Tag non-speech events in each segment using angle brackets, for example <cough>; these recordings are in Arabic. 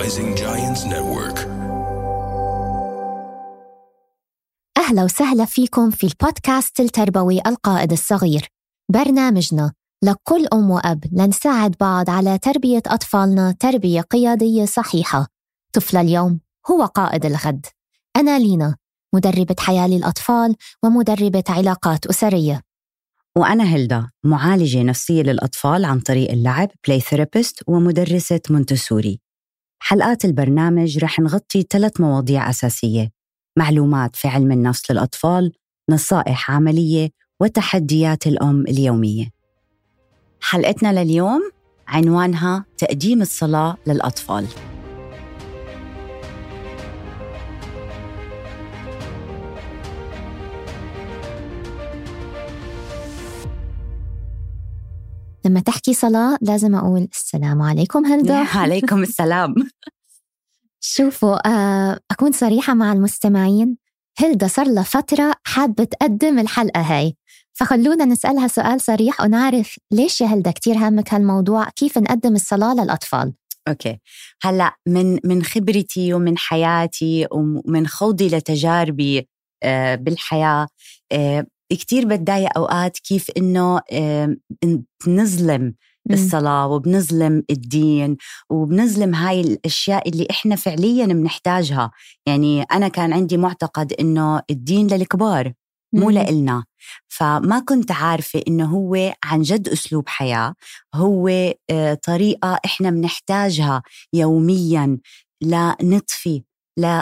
Rising Giants Network. أهلا وسهلا فيكم في البودكاست التربوي القائد الصغير. برنامجنا لكل أم وأب لنساعد بعض على تربية أطفالنا تربية قيادية صحيحة. طفل اليوم هو قائد الغد. أنا لينا مدربة حياة للأطفال ومدربة علاقات أسرية. وأنا هيلدا معالجة نفسية للأطفال عن طريق اللعب play therapist ومدرسة مونتسوري. حلقات البرنامج رح نغطي ثلاث مواضيع أساسية. معلومات في علم النفس للأطفال نصائح عملية وتحديات الأم اليومية. حلقتنا لليوم عنوانها تقديم الصلاة للأطفال. لما تحكي صلاة لازم أقول السلام عليكم هلدا عليكم السلام. <laughs> شوفوا آه، أكون صريحة مع المستمعين. هلدا صار لها فترة حابة تقدم الحلقة هاي. فخلونا نسألها سؤال صريح ونعرف ليش يا هلدا كتير هامك هالموضوع؟ كيف نقدم الصلاة للأطفال؟ أوكي. هلأ من من خبرتي ومن حياتي ومن خوضي لتجاربي آه، بالحياة آه، كتير بتضايق أوقات كيف إنه آه، نظلم الصلاة وبنظلم الدين وبنظلم هاي الأشياء اللي إحنا فعليا بنحتاجها. يعني أنا كان عندي معتقد إنه الدين للكبار مو. لإلنا. فما كنت عارفة إنه هو عن جد أسلوب حياة هو آه، طريقة إحنا بنحتاجها يوميا لنطفي ل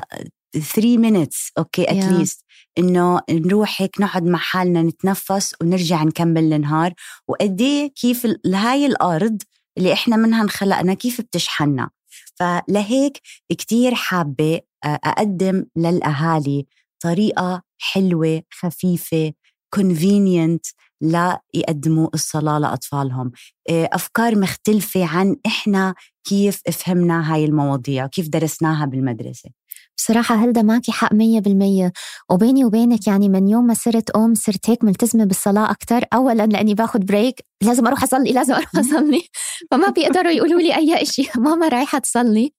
3 minutes أوكي. اتليست إنه نروح هيك نقعد مع حالنا نتنفس ونرجع نكمل النهار. وقد إيه كيف هاي الأرض اللي إحنا منها انخلقنا كيف بتشحننا. فلهيك كتير حابة آه، أقدم للأهالي طريقة حلوة خفيفة convenient لا يقدموا الصلاة لأطفالهم. آه، أفكار مختلفة عن إحنا كيف فهمنا هاي المواضيع وكيف درسناها بالمدرسة. بصراحة هلدا معك حق مية بالمية؟ وبيني وبينك يعني من يوم ما صرت أم صرت هيك ملتزمة بالصلاة أكتر. أولا لأني باخد break لازم أروح أصلي لازم أروح أصلي. فما بيقدروا يقولوا لي أي إشي. <laughs> ماما رايحة تصلي.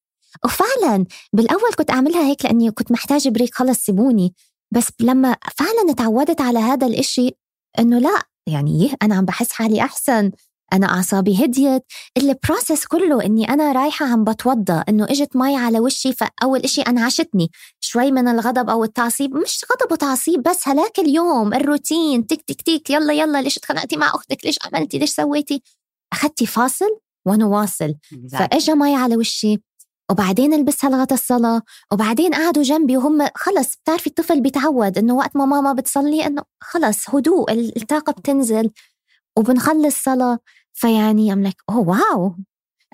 وفعلا بالأول كنت أعملها هيك لأني كنت محتاجة break خلص سيبوني. بس لما فعلا تعودت على هذا الإشي إنه لأ يعني أنا عم بحس حالي أحسن. أنا أعصابي هديت. ال process كله إني أنا رايحة عم بتوضى إنه إجت مي على وشي فأول إشي أنعشتني. شوي من الغضب أو التعصيب مش غضب وتعصيب بس هلاك اليوم الروتين تك تك تك يلا يلا ليش اتخانقتي مع أختك؟ ليش عملتي؟ ليش سويتي؟ أخدتي فاصل ونواصل فإجا مي على وشي وبعدين لبسها لبسة الصلاة وبعدين قعدوا جنبي وهم خلص بتعرفي الطفل بيتعود إنه وقت ما ماما بتصلي إنه خلص هدوء الطاقة بتنزل. وبنخلص صلاة. فيعني I'm like oh wow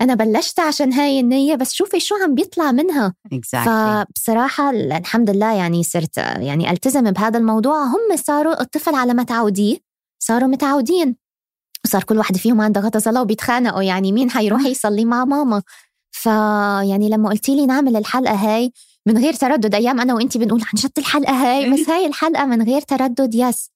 أنا بلشت عشان هاي النية بس شوفي شو عم بيطلع منها. Exactly. فبصراحة الحمد لله يعني صرت يعني التزم بهذا الموضوع. هم صاروا الطفل على ما تعوديه صاروا متعودين. وصار كل واحد فيهم عنده غطا صلاة وبيتخانقوا يعني مين حيروح يصلي مع ماما؟ فيعني لما قلتي لي نعمل الحلقة هاي من غير تردد أيام أنا وإنتي بنقول عن جد الحلقة هاي بس <laughs> هاي الحلقة من غير تردد yes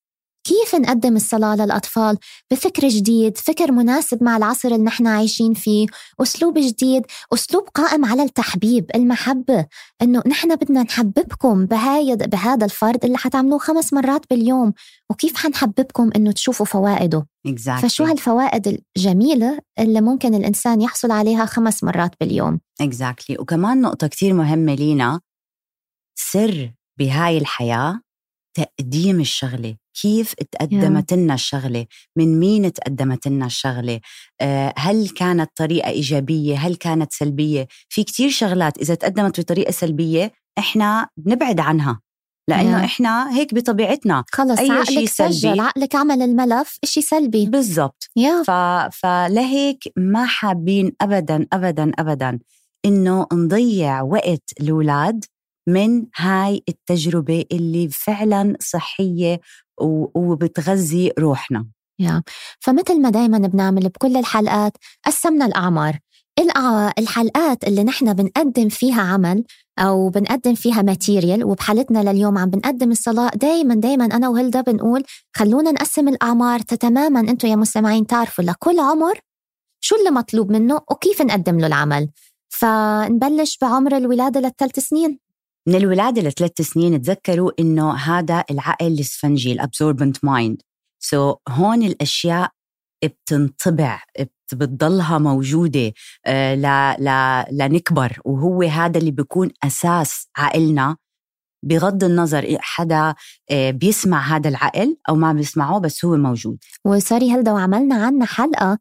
كيف نقدم الصلاة للأطفال بفكر جديد فكر مناسب مع العصر اللي نحن عايشين فيه أسلوب جديد أسلوب قائم على التحبيب المحبة إنه نحن بدنا نحببكم بهاي بهذا الفرد اللي حتعملوه خمس مرات باليوم وكيف حنحببكم إنه تشوفوا فوائده exactly. فشو هالفوائد الجميلة اللي ممكن الإنسان يحصل عليها خمس مرات باليوم exactly. وكمان نقطة كتير مهمة لينا سر بهاي الحياة تقديم الشغلة كيف تقدمت لنا الشغلة؟ من مين تقدمت لنا الشغلة؟ آه، هل كانت طريقة إيجابية؟ هل كانت سلبية؟ في كتير شغلات إذا تقدمت بطريقة سلبية إحنا بنبعد عنها لأنه Yeah. إحنا هيك بطبيعتنا. خلص أي عقلك شيء سلبي. سجل عقلك عمل الملف إشي سلبي. بالضبط. ف... فلهيك ما حابين ابدا ابدا ابدا إنه نضيع وقت الأولاد من هاي التجربة اللي فعلا صحية و... وبتغذي روحنا. يا. فمثل ما دايما بنعمل بكل الحلقات قسمنا الأعمار. الأع- الحلقات اللي نحن بنقدم فيها عمل أو بنقدم فيها ماتيريال وبحالتنا لليوم عم بنقدم الصلاة دايما دايما أنا وهلدا بنقول خلونا نقسم الأعمار تماما أنتم يا مستمعين تعرفوا لكل عمر شو اللي مطلوب منه وكيف نقدم له العمل. فنبلش بعمر الولادة للثلاث سنين. من الولادة لثلاث سنين تذكروا إنه هذا العقل الإسفنجي ال absorbent mind so هون الأشياء بتنطبع بتضلها موجودة آه، لا لا لنكبر. وهو هذا اللي بيكون أساس عقلنا. بغض النظر حدا آه، بيسمع هذا العقل أو ما بيسمعه بس هو موجود. وسوري هلدا وعملنا عنها حلقة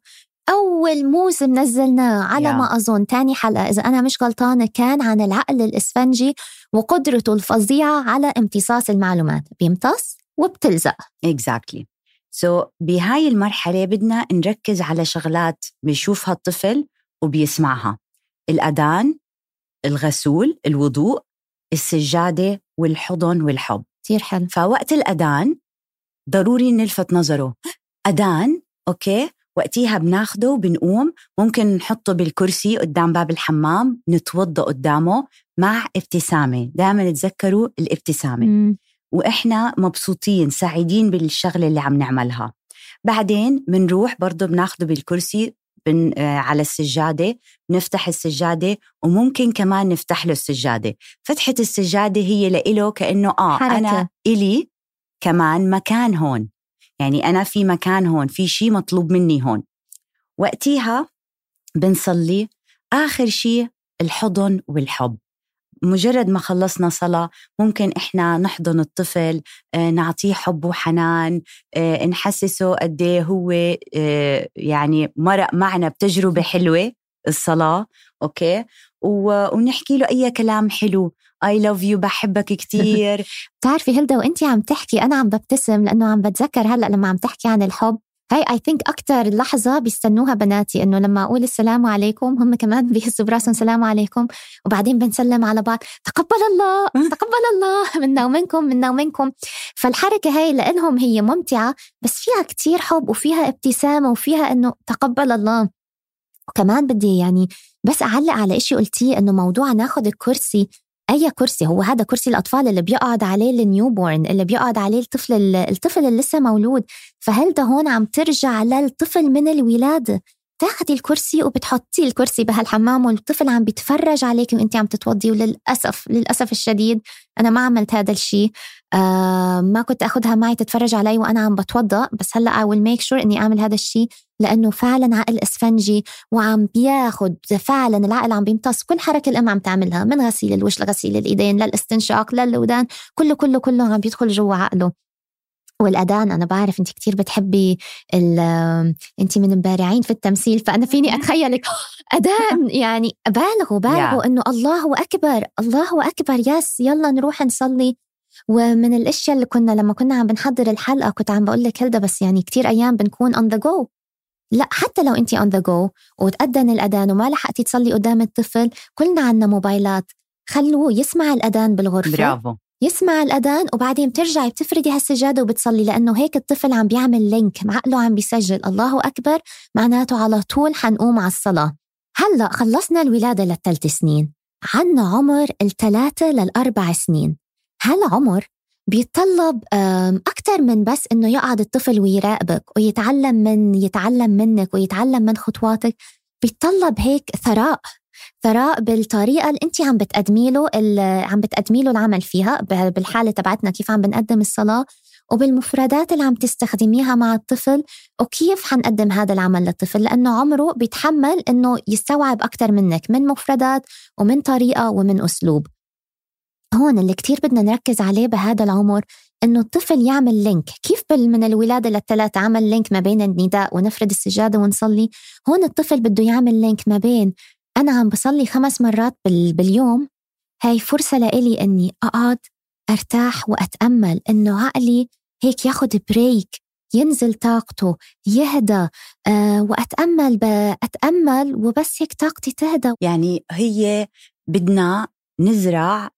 أول موسم نزلناه على yeah. ما أظن تاني حلقة. إذا أنا مش غلطانة كان عن العقل الإسفنجي وقدرته الفظيعة على امتصاص المعلومات. بيمتص وبتلزق. Exactly. سو so, بهاي المرحلة بدنا نركز على شغلات بيشوفها الطفل وبيسمعها. الأذان الغسول الوضوء السجادة والحضن والحب. كثير حلو. فوقت الأذان ضروري نلفت نظره. أذان أوكي وقتيها بناخده وبنقوم. ممكن نحطه بالكرسي قدام باب الحمام نتوضأ قدامه مع ابتسامة. دائما تذكروا الابتسامة. م. وإحنا مبسوطين سعيدين بالشغلة اللي عم نعملها. بعدين بنروح برضه بناخده بالكرسي بن آه على السجادة. نفتح السجادة وممكن كمان نفتح له السجادة. فتحة السجادة هي لإله كأنه آه حركة. أنا إلي كمان مكان هون. يعني أنا في مكان هون في شيء مطلوب مني هون. وقتيها بنصلي آخر شيء الحضن والحب. مجرد ما خلصنا صلاة ممكن إحنا نحضن الطفل آه، نعطيه حب وحنان آه، نحسسه قد إيه هو آه، يعني مرق معنا بتجربة حلوة. الصلاة أوكي؟ ونحكي له أي كلام حلو. I love you بحبك كثير <laughs> بتعرفي هلدا وانت عم تحكي أنا عم ببتسم لأنه عم بتذكر هلأ لما عم تحكي عن الحب. هاي I think أكثر لحظة بيستنوها بناتي إنه لما أقول السلام عليكم هم كمان <laughs> بيهزوا براسهم سلام عليكم وبعدين بنسلم على بعض. تقبل الله! تقبل الله! <laughs> منا ومنكم منا ومنكم فالحركة هاي لهم هي ممتعة بس فيها كتير حب وفيها ابتسامة وفيها إنه تقبل الله. وكمان بدي يعني بس أعلق على إشي قلتيه إنه موضوع ناخذ الكرسي أي كرسي هو هذا كرسي الأطفال اللي بيقعد عليه ال newborn اللي بيقعد عليه الطفل الطفل اللي لسه مولود. فهل ده هون عم ترجع للطفل من الولاده تاخدي الكرسي وبتحطي الكرسي بهالحمام والطفل عم بيتفرج عليك وانت عم تتوضي وللأسف للأسف الشديد أنا ما عملت هذا الشيء آه ما كنت اخذها معي تتفرج علي وأنا عم بتوضأ. بس هلأ I will make sure إني أعمل هذا الشيء لأنه فعلا عقل إسفنجي وعم بياخد فعلا العقل عم بيمتص كل حركة الأم عم تعملها من غسيل الوجه لغسيل الإيدين للاستنشاق للودان كله كله كله عم بيدخل جوا عقله. والأذان أنا بعرف أنت كتير بتحبي أنت من البارعين في التمثيل فأنا فيني أتخيلك. أذان <laughs> يعني بالغوا بالغوا إنه الله أكبر الله أكبر يس يلا نروح نصلي. ومن الأشياء اللي كنا لما كنا عم بنحضر الحلقة كنت عم بقول لك هلدا بس يعني كتير أيام بنكون on the go لا حتى لو انت on the go وتأذن الأذان وما لحقتي تصلي قدام الطفل كلنا عنا موبايلات. خلوه يسمع الأذان بالغرفة برافو. يسمع الأذان وبعدين بترجعي بتفردي هالسجادة وبتصلي لأنه هيك الطفل عم بيعمل link عقله عم بيسجل. الله أكبر معناته على طول حنقوم على الصلاة. هلأ خلصنا الولادة للثلاث سنين. عنا عمر الثلاثة للأربع سنين. هالعمر بيتطلب أكثر من بس إنه يقعد الطفل ويراقبك ويتعلم من يتعلم منك ويتعلم من خطواتك بيتطلب هيك ثراء ثراء بالطريقة اللي انت عم بتقدمي له عم بتقدمي له العمل فيها بالحالة تبعتنا كيف عم بنقدم الصلاة وبالمفردات اللي عم تستخدميها مع الطفل وكيف حنقدم هذا العمل للطفل لأنه عمره بيتحمل أنه يستوعب أكثر منك من مفردات ومن طريقة ومن أسلوب. هون اللي كتير بدنا نركز عليه بهذا العمر إنه الطفل يعمل link. كيف من الولادة للثلاثة عمل link ما بين النداء ونفرد السجادة ونصلي؟ هون الطفل بده يعمل link ما بين أنا عم بصلي خمس مرات باليوم هاي فرصة لإلي إني أقعد أرتاح وأتأمل. إنه عقلي هيك ياخد break ينزل طاقته يهدى أه وأتأمل أتأمل وبس هيك طاقتي تهدى. يعني هي بدنا نزرع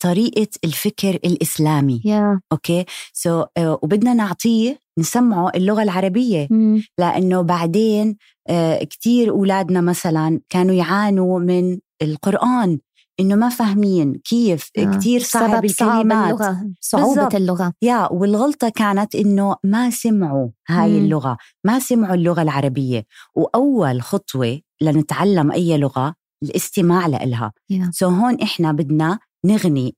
طريقة الفكر الإسلامي yeah. okay so so, uh, وبدنا نعطيه نسمعه اللغة العربية mm. لأنه بعدين uh, كتير أولادنا مثلا كانوا يعانوا من القرآن إنه ما فاهمين كيف آه. كثير صعب الكلمات اللغة صعوبة بالزبط. اللغة yeah والغلطة كانت إنه ما سمعوا هاي مم. اللغة ما سمعوا اللغة العربية وأول خطوة لنتعلم أي لغة الاستماع لإلها Yeah. so هون إحنا بدنا نغني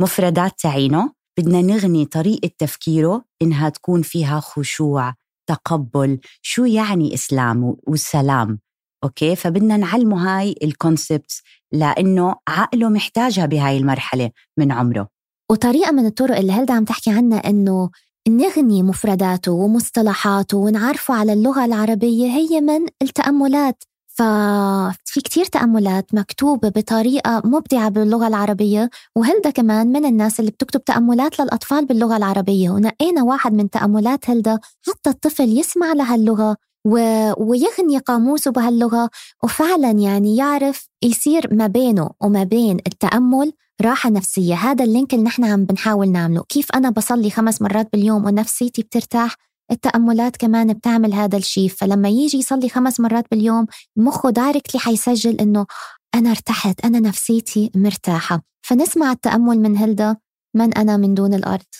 المفردات تعينه بدنا نغني طريقة تفكيره إنها تكون فيها خشوع تقبل شو يعني إسلام والسلام okay؟ فبدنا نعلمه هاي ال concept لأنه عقله محتاجها بهاي المرحلة من عمره. وطريقة من الطرق اللي هلدا عم تحكي عنها إنه نغني مفرداته ومصطلحاته ونعرفه على اللغة العربية هي من التأملات. ففي كتير تأملات مكتوبة بطريقة مبدعة باللغة العربية وهلدا كمان من الناس اللي بتكتب تأملات للأطفال باللغة العربية. ونقينا واحد من تأملات هلدا؟ حتى الطفل يسمع لهاللغة و... ويغني قاموسه بهاللغة وفعلا يعني يعرف يصير ما بينه وما بين التأمل راحة نفسية. هذا ال link اللي نحن عم بنحاول نعمله. كيف أنا بصلي خمس مرات باليوم ونفسيتي بترتاح؟ التأملات كمان بتعمل هذا الشيء فلما يجي يصلي خمس مرات باليوم مخه directly حيسجل إنه أنا ارتحت أنا نفسيتي مرتاحة. فنسمع التأمل من هلدا من أنا من دون الأرض؟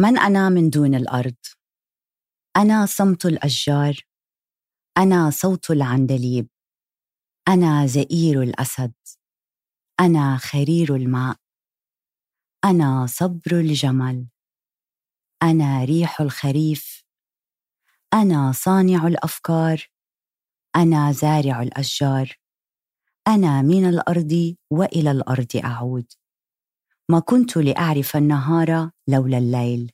من أنا من دون الأرض؟ أنا صمت الأشجار أنا صوت العندليب أنا زئير الأسد أنا خرير الماء أنا صبر الجمل. أنا ريح الخريف. أنا صانع الأفكار. أنا زارع الأشجار. أنا من الأرض وإلى الأرض أعود. ما كنت لأعرف النهار لولا الليل.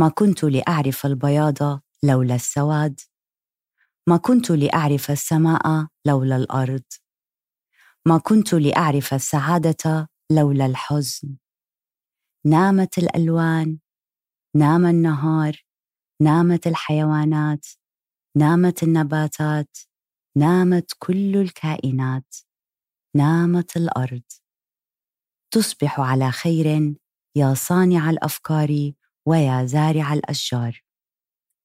ما كنت لأعرف البياض لولا السواد. ما كنت لأعرف السماء لولا الأرض. ما كنت لأعرف السعادة لولا الحزن. نامت الألوان نام النهار نامت الحيوانات نامت النباتات نامت كل الكائنات نامت الأرض. تصبح على خير يا صانع الأفكار ويا زارع الأشجار.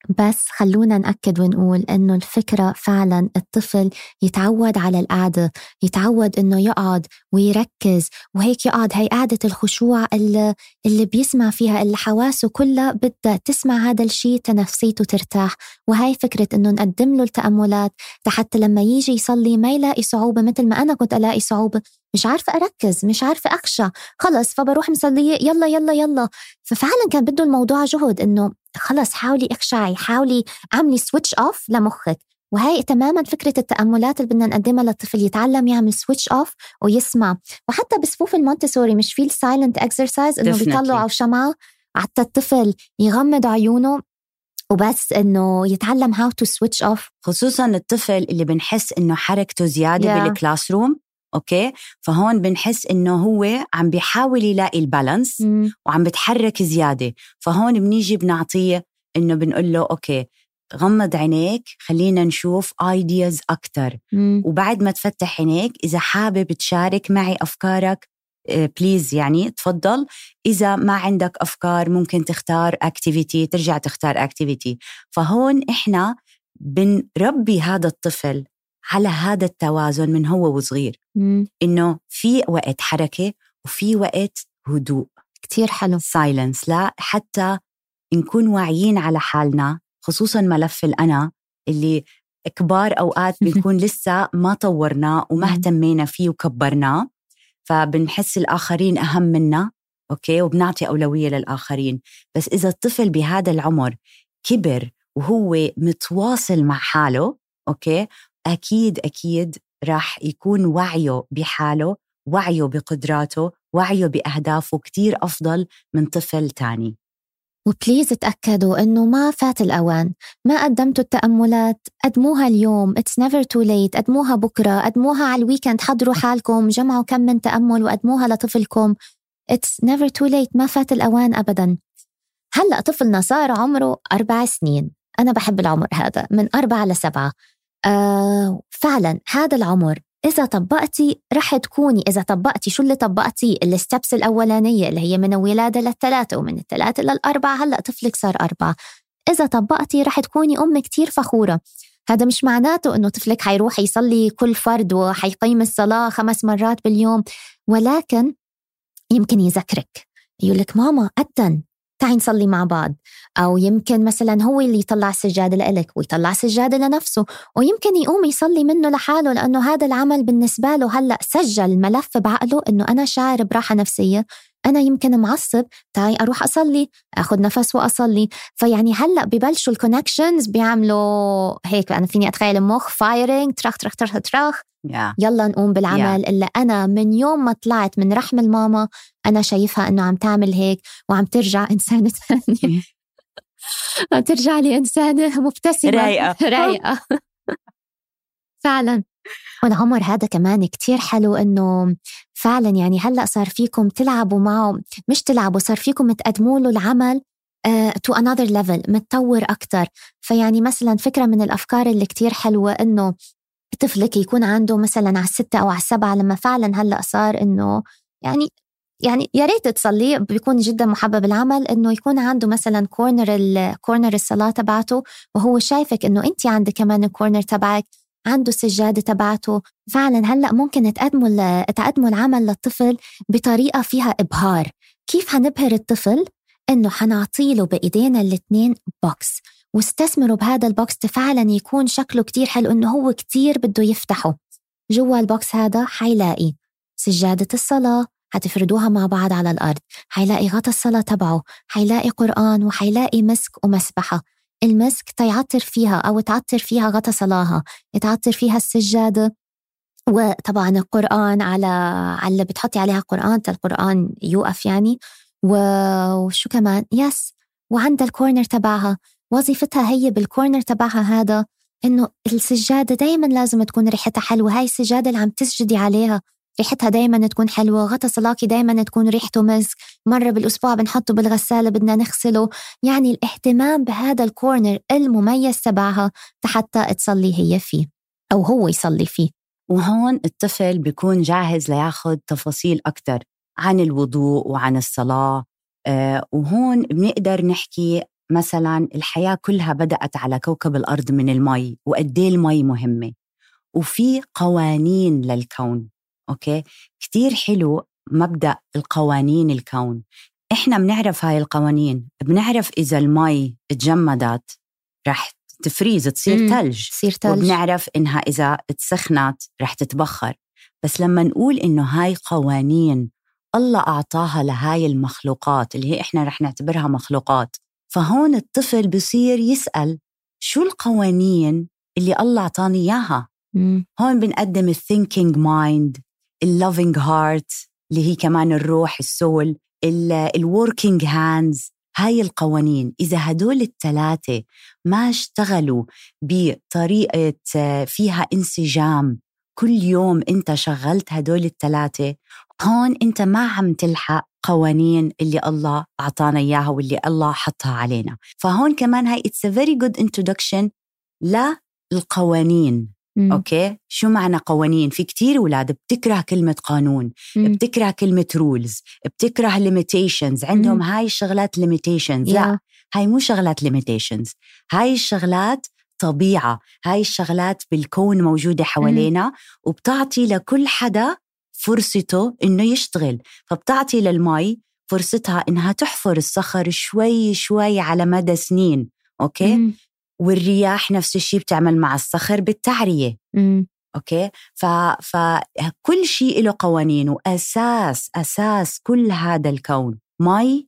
بس خلونا نأكد ونقول إنه الفكرة فعلا الطفل يتعود على القعدة يتعود إنه يقعد ويركز وهيك يقعد. هي قعدة الخشوع اللي, اللي بيسمع فيها اللي حواسه كلها بدها تسمع هذا الشيء تنفسيته ترتاح. وهي فكرة إنه نقدم له التأملات حتى لما يجي يصلي ما يلاقي صعوبة مثل ما أنا كنت ألاقي صعوبة. مش عارفة أركز مش عارفة أخشى خلص فبروح مصلية يلا يلا يلا. ففعلا كان بده الموضوع جهد إنه خلص حاولي اخشعي حاولي اعملي switch off لمخك وهي تماما فكرة التأملات اللي بدنا نقدمها للطفل يتعلم يعمل switch off ويسمع وحتى بصفوف المونتسوري مش في ال silent exercise إنه. بيطلعوا شمعة حتى الطفل يغمض عيونه وبس إنه يتعلم how to switch off خصوصا الطفل اللي بنحس إنه حركته زيادة Yeah. بال classroom okay؟ فهون بنحس إنه هو عم بيحاول يلاقي ال balance وعم بتحرك زيادة. فهون بنيجي بنعطيه إنه بنقول له okay غمض عينيك خلينا نشوف ideas أكثر وبعد ما تفتح عينيك إذا حابب تشارك معي أفكارك please يعني تفضل. إذا ما عندك أفكار ممكن تختار activity ترجع تختار activity فهون إحنا بنربي هذا الطفل. على هذا التوازن من هو وصغير. إنه في وقت حركة وفي وقت هدوء. كتير حلو. silence لا حتى نكون واعيين على حالنا خصوصا ملف الأنا اللي كبار أوقات <laughs> بنكون لسه ما طورناه وما اهتمينا فيه وكبرناه. فبنحس الآخرين أهم منا okay؟ وبنعطي أولوية للآخرين. بس إذا الطفل بهذا العمر كبر وهو متواصل مع حاله okay؟ أكيد أكيد راح يكون وعيه بحاله وعيه بقدراته وعيه بأهدافه كتير أفضل من طفل تاني. و please تأكدوا إنه ما فات الأوان ما قدمتوا التأملات قدموها اليوم It's never too late قدموها بكرة قدموها على ال weekend حضروا حالكم جمعوا كم من تأمل وقدموها لطفلكم. It's never too late ما فات الأوان أبدا. هلأ طفلنا صار عمره أربع سنين. أنا بحب العمر هذا من أربعة لسبعة. آه فعلا هذا العمر. إذا طبقتي رح تكوني إذا طبقتي شو اللي طبقتيه الستبس الأولانية اللي هي من الولادة للثلاثة ومن الثلاثة للأربعة. هلأ طفلك صار أربعة. إذا طبقتي رح تكوني أم كتير فخورة. هذا مش معناته إنه طفلك حيروح يصلي كل فرد وحيقيم الصلاة خمس مرات باليوم. ولكن يمكن يذكرك. يقول لك ماما أدن. تعي نصلي مع بعض أو يمكن مثلا هو اللي يطلع السجادة لإلك ويطلع سجادة لنفسه ويمكن يقوم يصلي منه لحاله لأنه هذا العمل بالنسبة له هلأ سجل ملف بعقله إنه أنا شاعر براحة نفسية أنا يمكن معصب تعي أروح أصلي أخذ نفس وأصلي فيعني هلأ ببلشوا ال connections بيعملوا هيك أنا فيني أتخيل المخ firing ترخ ترخ ترخ ترخ yeah. يلا نقوم بالعمل yeah. إلا أنا من يوم ما طلعت من رحم الماما أنا شايفها إنه عم تعمل هيك وعم ترجع إنسانة ثانية. <laughs> عم ترجع لي إنسانة مبتسمة. رايقة. <laughs> رايقة. <laughs> فعلا. والعمر هذا كمان كتير حلو إنه فعلا يعني هلأ صار فيكم تلعبوا معه مش تلعبوا صار فيكم تقدموا له العمل to another level متطور أكثر فيعني مثلا فكرة من الأفكار اللي كتير حلوة إنه طفلك يكون عنده مثلا على الستة أو على السبعة لما فعلا هلأ صار إنه يعني يعني يا ريت تصلي بيكون جدا محبب العمل إنه يكون عنده مثلا corner corner الصلاة تبعته وهو شايفك إنه انت عندك كمان ال corner تبعك عنده السجادة تبعته. فعلا هلأ ممكن تقدموا تقدموا العمل للطفل بطريقة فيها إبهار. كيف حنبهر الطفل؟ إنه حنعطيله بإيدينا الاثنين box واستثمروا بهذا ال box فعلا يكون شكله كتير حلو إنه هو كتير بده يفتحه. جوا ال box هذا حيلاقي سجادة الصلاة حتفردوها مع بعض على الأرض. حيلاقي غطا الصلاة تبعه حيلاقي قرآن وحيلاقي مسك ومسبحة. المسك تيعطر فيها أو تعطر فيها غطا صلاتها. تعطر فيها السجادة وطبعا القرآن على على اللي بتحطي عليها قرآن القرآن يوقف يعني. وشو كمان؟ yes. وعندها ال corner تبعها. وظيفتها هي بال corner تبعها هذا إنه السجادة دائما لازم تكون ريحتها حلوة. هاي السجادة اللي عم تسجدي عليها. ريحتها دايما تكون حلوة غطا صلاتك دايما تكون ريحته مسك مرة بالأسبوع بنحطه بالغسالة بدنا نغسله. يعني الاهتمام بهذا ال corner المميز تبعها حتى تصلي هي فيه أو هو يصلي فيه. وهون الطفل بيكون جاهز لياخذ تفاصيل أكثر عن الوضوء وعن الصلاة. آه وهون بنقدر نحكي مثلا الحياة كلها بدأت على كوكب الأرض من المي وقد المي مهمة؟ وفي قوانين للكون. أوكي؟ كتير حلو مبدأ القوانين الكون. إحنا بنعرف هاي القوانين بنعرف إذا المي تجمدت رح ت freeze تصير ثلج تصير ثلج وبنعرف إنها إذا تسخنت رح تتبخر. بس لما نقول إنه هاي قوانين الله أعطاها لهاي المخلوقات اللي هي إحنا رح نعتبرها مخلوقات فهون الطفل بصير يسأل شو القوانين اللي الله أعطاني إياها؟ هون بنقدم ال thinking mind ال loving heart اللي هي كمان الروح ال soul ال working hands هاي القوانين. إذا هدول الثلاثة ما اشتغلوا بطريقة فيها انسجام كل يوم أنت شغلت هدول الثلاثة هون أنت ما عم تلحق قوانين اللي الله أعطانا إياها واللي الله حطها علينا. فهون كمان هاي it's a very good introduction للقوانين مم. أوكي شو معنى قوانين في كتير أولاد بتكره كلمة قانون مم. بتكره كلمة rules بتكره limitations عندهم مم. هاي الشغلات limitations yeah. لا هاي مو شغلات limitations هاي الشغلات طبيعة هاي الشغلات بالكون موجودة حوالينا مم. وبتعطي لكل حدا فرصته إنه يشتغل فبتعطي للمي فرصتها إنها تحفر الصخر شوي شوي على مدى سنين أوكي مم. والرياح نفس الشيء بتعمل مع الصخر بالتعرية مم. أوكي ف فكل شيء له قوانين وأساس أساس كل هذا الكون مي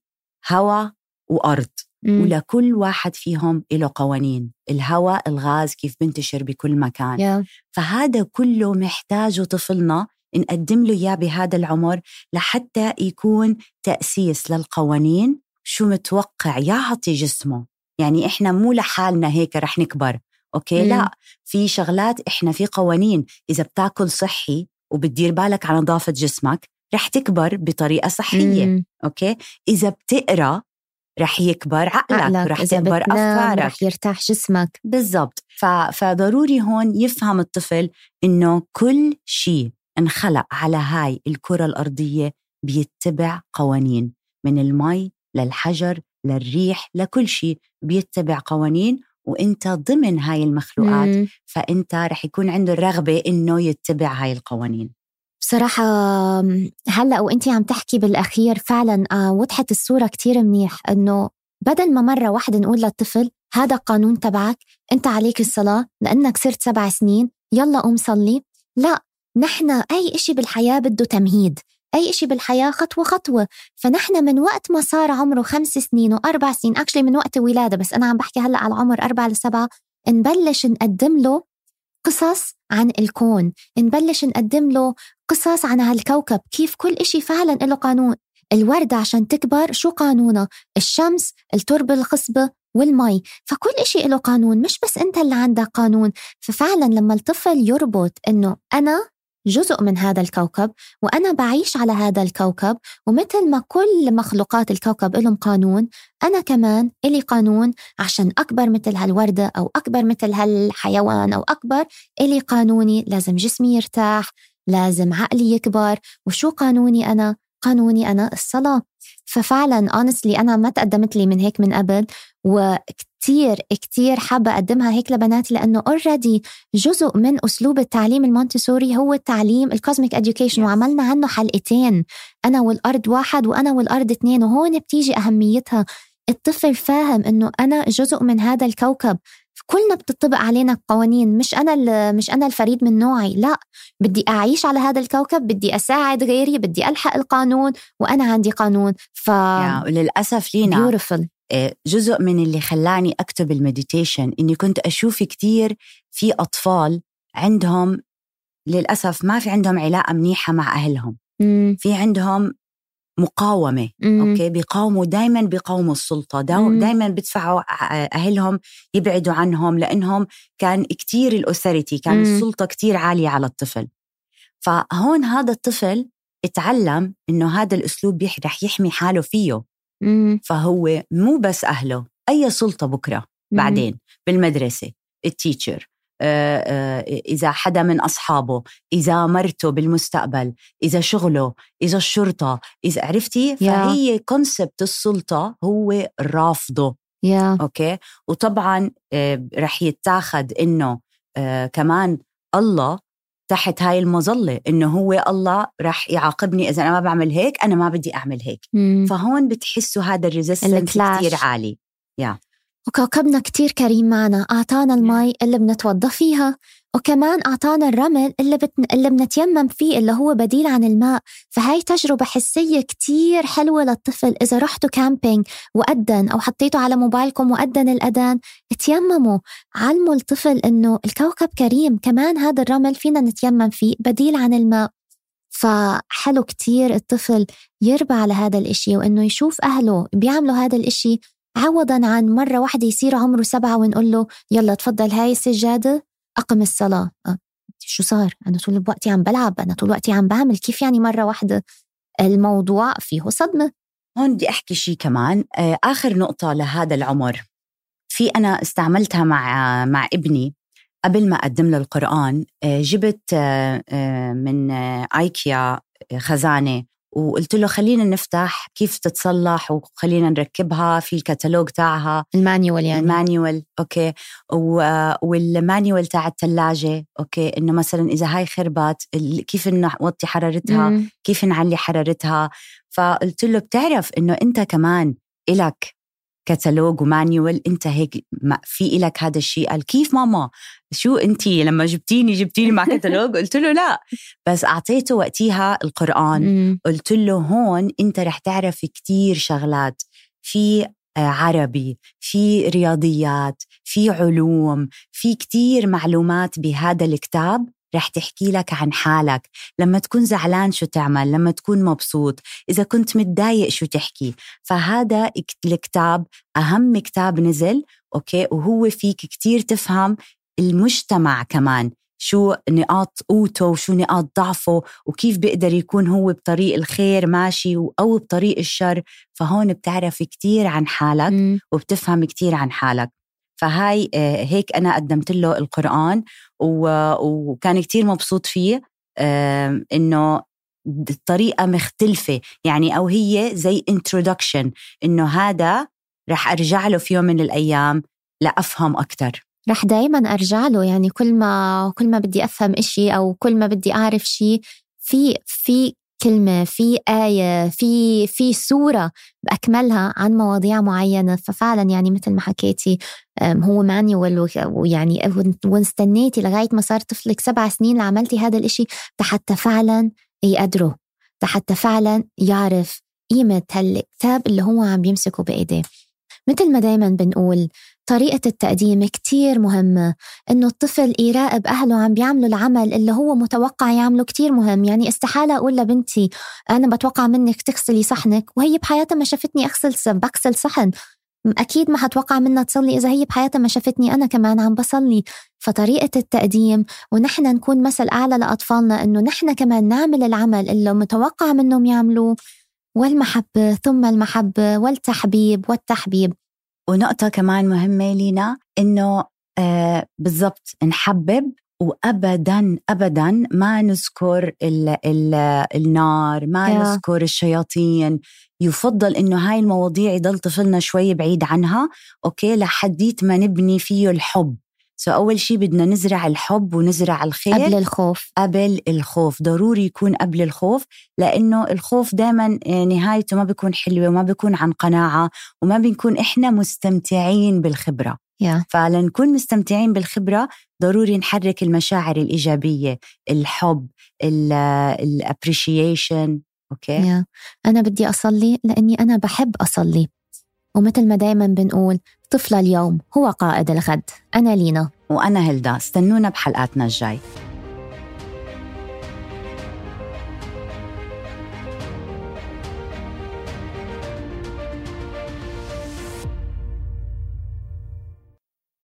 هواء وأرض مم. ولكل واحد فيهم له قوانين الهواء الغاز كيف بنتشر بكل مكان yeah. فهذا كله محتاجه طفلنا نقدم له إياه بهذا العمر لحتى يكون تأسيس للقوانين شو متوقع يعطي جسمه يعني إحنا مو لحالنا هيك رح نكبر أوكي مم. لا في شغلات إحنا في قوانين إذا بتاكل صحي وبتدير بالك على نظافة جسمك رح تكبر بطريقة صحية مم. أوكي إذا بتقرأ رح يكبر عقلك, عقلك. رح تكبر أفكارك رح يرتاح جسمك بالضبط ف... فضروري هون يفهم الطفل إنه كل شيء انخلق على هاي الكرة الأرضية بيتبع قوانين من المي للحجر للريح لكل شيء بيتبع قوانين وإنت ضمن هاي المخلوقات مم. فإنت رح يكون عنده الرغبة إنه يتبع هاي القوانين. بصراحة هلأ وإنتي عم تحكي بالأخير فعلا آه، وضحت الصورة كتير منيح إنه بدل ما مرة واحدة نقول للطفل هذا قانون تبعك إنت عليك الصلاة لأنك صرت سبع سنين يلا قوم صلي. لا نحن أي إشي بالحياة بده تمهيد. أي إشي بالحياة خطوة خطوة. فنحن من وقت ما صار عمره خمس سنين وأربع سنين أكشلي من وقت الولادة بس أنا عم بحكي هلأ على عمر أربعة لسبعة نبلش نقدم له قصص عن الكون نبلش نقدم له قصص عن هالكوكب كيف كل إشي فعلا له قانون. الوردة عشان تكبر شو قانونها؟ الشمس التربة الخصبة والمي. فكل إشي له قانون مش بس أنت اللي عندك قانون. ففعلا لما الطفل يربط أنه أنا جزء من هذا الكوكب وأنا بعيش على هذا الكوكب ومثل ما كل مخلوقات الكوكب لهم قانون أنا كمان إلي قانون عشان أكبر مثل هالوردة أو أكبر مثل هالحيوان أو أكبر إلي قانوني لازم جسمي يرتاح لازم عقلي يكبر وشو قانوني أنا؟ قانوني أنا الصلاة. ففعلا honestly أنا ما تقدمت لي من هيك من قبل وكتير كتير حابة أقدمها هيك لبناتي لأنه already جزء من أسلوب التعليم المونتسوري هو التعليم ال cosmic education وعملنا عنه حلقتين أنا والأرض واحد وأنا والأرض اثنين وهون بتيجي أهميتها. الطفل فاهم إنه أنا جزء من هذا الكوكب. كلنا بتطبق علينا قوانين مش أنا مش أنا الفريد من نوعي لا. بدي أعيش على هذا الكوكب بدي أساعد غيري بدي ألحق القانون وأنا عندي قانون. ف وللأسف لينا. آه، جزء من اللي خلاني أكتب المديتيشن إني كنت أشوف كثير في أطفال عندهم للأسف ما في عندهم علاقة منيحة مع أهلهم مم. في عندهم مقاومة مم. أوكي بيقاوموا دايما بيقاوموا السلطة دايما بيدفعوا أهلهم يبعدوا عنهم لأنهم كان كتير ال authority كان مم. السلطة كتير عالية على الطفل فهون هذا الطفل اتعلم إنه هذا الأسلوب رح يحمي حاله فيه مم. فهو مو بس أهله أي سلطة بكرة بعدين بالمدرسة ال teacher آه، آه، إذا حدا من أصحابه إذا مرته بالمستقبل إذا شغله إذا الشرطة إذا عرفتي؟ فهي concept السلطة هو رافضه. yeah. أوكي؟ وطبعا آه، رح يتاخد إنه كمان الله تحت هاي المظلة إنه هو الله رح يعاقبني إذا أنا ما بعمل هيك أنا ما بدي أعمل هيك مم. فهون بتحسوا هذا ال resistance كتير عالي yeah. وكوكبنا كتير كريم معنا أعطانا المي اللي بنتوضى فيها وكمان أعطانا الرمل اللي, بتن... اللي بنتيمم فيه اللي هو بديل عن الماء. فهاي تجربة حسية كتير حلوة للطفل. إذا رحتوا camping وأدن أو حطيتوا على موبايلكم وأدن الأذان تيمموا علموا الطفل إنه إلكوا رب كريم كمان هذا الرمل فينا نتيمم فيه بديل عن الماء. فحلو كتير الطفل يربى على هذا الإشي وإنه يشوف أهله بيعملوا هذا الإشي عوضا عن مرة واحدة يصير عمره سبعة ونقول له يلا تفضل هاي السجادة أقم الصلاة أه. شو صار؟ أنا طول وقتي عم بلعب أنا طول وقتي عم بعمل كيف يعني مرة واحدة الموضوع فيه صدمة هون بدي أحكي شيء كمان آه، آخر نقطة لهذا العمر في أنا استعملتها مع مع ابني قبل ما أقدم له القرآن آه، جبت آه، من آيكيا خزانة وقلت له خلينا نفتح كيف تتصلح وخلينا نركبها في الكتالوج تاعها. ال manual يعني. ال manual okay. وال manual تاع الثلاجه okay. إنه مثلا إذا هاي خربت كيف نوطي حرارتها؟ مم. كيف نعلي حرارتها؟ فقلت له بتعرف إنه أنت كمان إلك كتالوج و manual انت هيك في إلك هذا الشيء؟ قال كيف ماما؟ شو انت لما جبتيني جبتيني مع كتالوج؟ قلت له لا. بس أعطيته وقتيها القرآن. قلت له هون أنت رح تعرف كتير شغلات. في آه، عربي في رياضيات في علوم في كتير معلومات بهذا الكتاب. رح تحكي لك عن حالك. لما تكون زعلان شو تعمل لما تكون مبسوط إذا كنت متضايق شو تحكي. فهذا الكتاب أهم كتاب نزل أوكي؟ وهو فيك كتير تفهم المجتمع كمان. شو نقاط قوته وشو نقاط ضعفه وكيف بيقدر يكون هو بطريق الخير ماشي أو بطريق الشر. فهون بتعرف كتير عن حالك وبتفهم كتير عن حالك. فهاي آه، هيك أنا قدمت له القرآن وكان كتير مبسوط فيه إنه الطريقة مختلفة يعني أو هي زي introduction إنه هذا رح أرجع له في يوم من الأيام لأفهم أكتر. رح دايما أرجع له يعني كل ما كل ما بدي أفهم إشي أو كل ما بدي أعرف شيء في في كلمة في آية في في سورة بأكملها عن مواضيع معينة. ففعلا يعني مثل ما حكيتي هو مانيوال ويعني واستنيتي لغاية ما صار طفلك سبع سنين لعملتي هذا الإشي حتى فعلا يقدره حتى فعلا يعرف قيمة هالكتاب اللي هو عم بيمسكه بإيديه. مثل ما دايما بنقول طريقة التقديم كتير مهمة إنه الطفل يراقب أهله عم بيعملوا العمل اللي هو متوقع يعمله كتير مهم. يعني استحالة أقول لبنتي أنا بتوقع منك تغسلي صحنك. وهي بحياتها ما شافتني أغسل بغسل صحن. أكيد ما حتوقع منها تصلي إذا هي بحياتها ما شافتني أنا كمان عم بصلي. فطريقة التقديم ونحن نكون مثل أعلى لأطفالنا إنه نحن كمان نعمل العمل اللي متوقع منهم يعملوه. والمحبة ثم المحبة والتحبيب والتحبيب. ونقطة كمان مهمة لينا إنه آه بالضبط نحبب وابدا ابدا ما نذكر ال ال النار ما yeah. نذكر الشياطين. يفضل إنه هاي المواضيع يضل طفلنا شوي بعيد عنها okay؟ لحديت ما نبني فيه الحب. so أول شيء بدنا نزرع الحب ونزرع الخير قبل الخوف. قبل الخوف. ضروري يكون قبل الخوف لأنه الخوف دائما آه، نهايته ما بيكون حلوة وما بيكون عن قناعة وما بنكون إحنا مستمتعين بالخبرة. Yeah. فلنكون مستمتعين بالخبرة ضروري نحرك المشاعر الإيجابية الحب ال appreciation okay؟ Yeah. أنا بدي أصلي لأني أنا بحب أصلي. ومثل ما دايما بنقول طفل اليوم هو قائد الغد. أنا لينا. وأنا هلدا استنونا بحلقاتنا الجاي.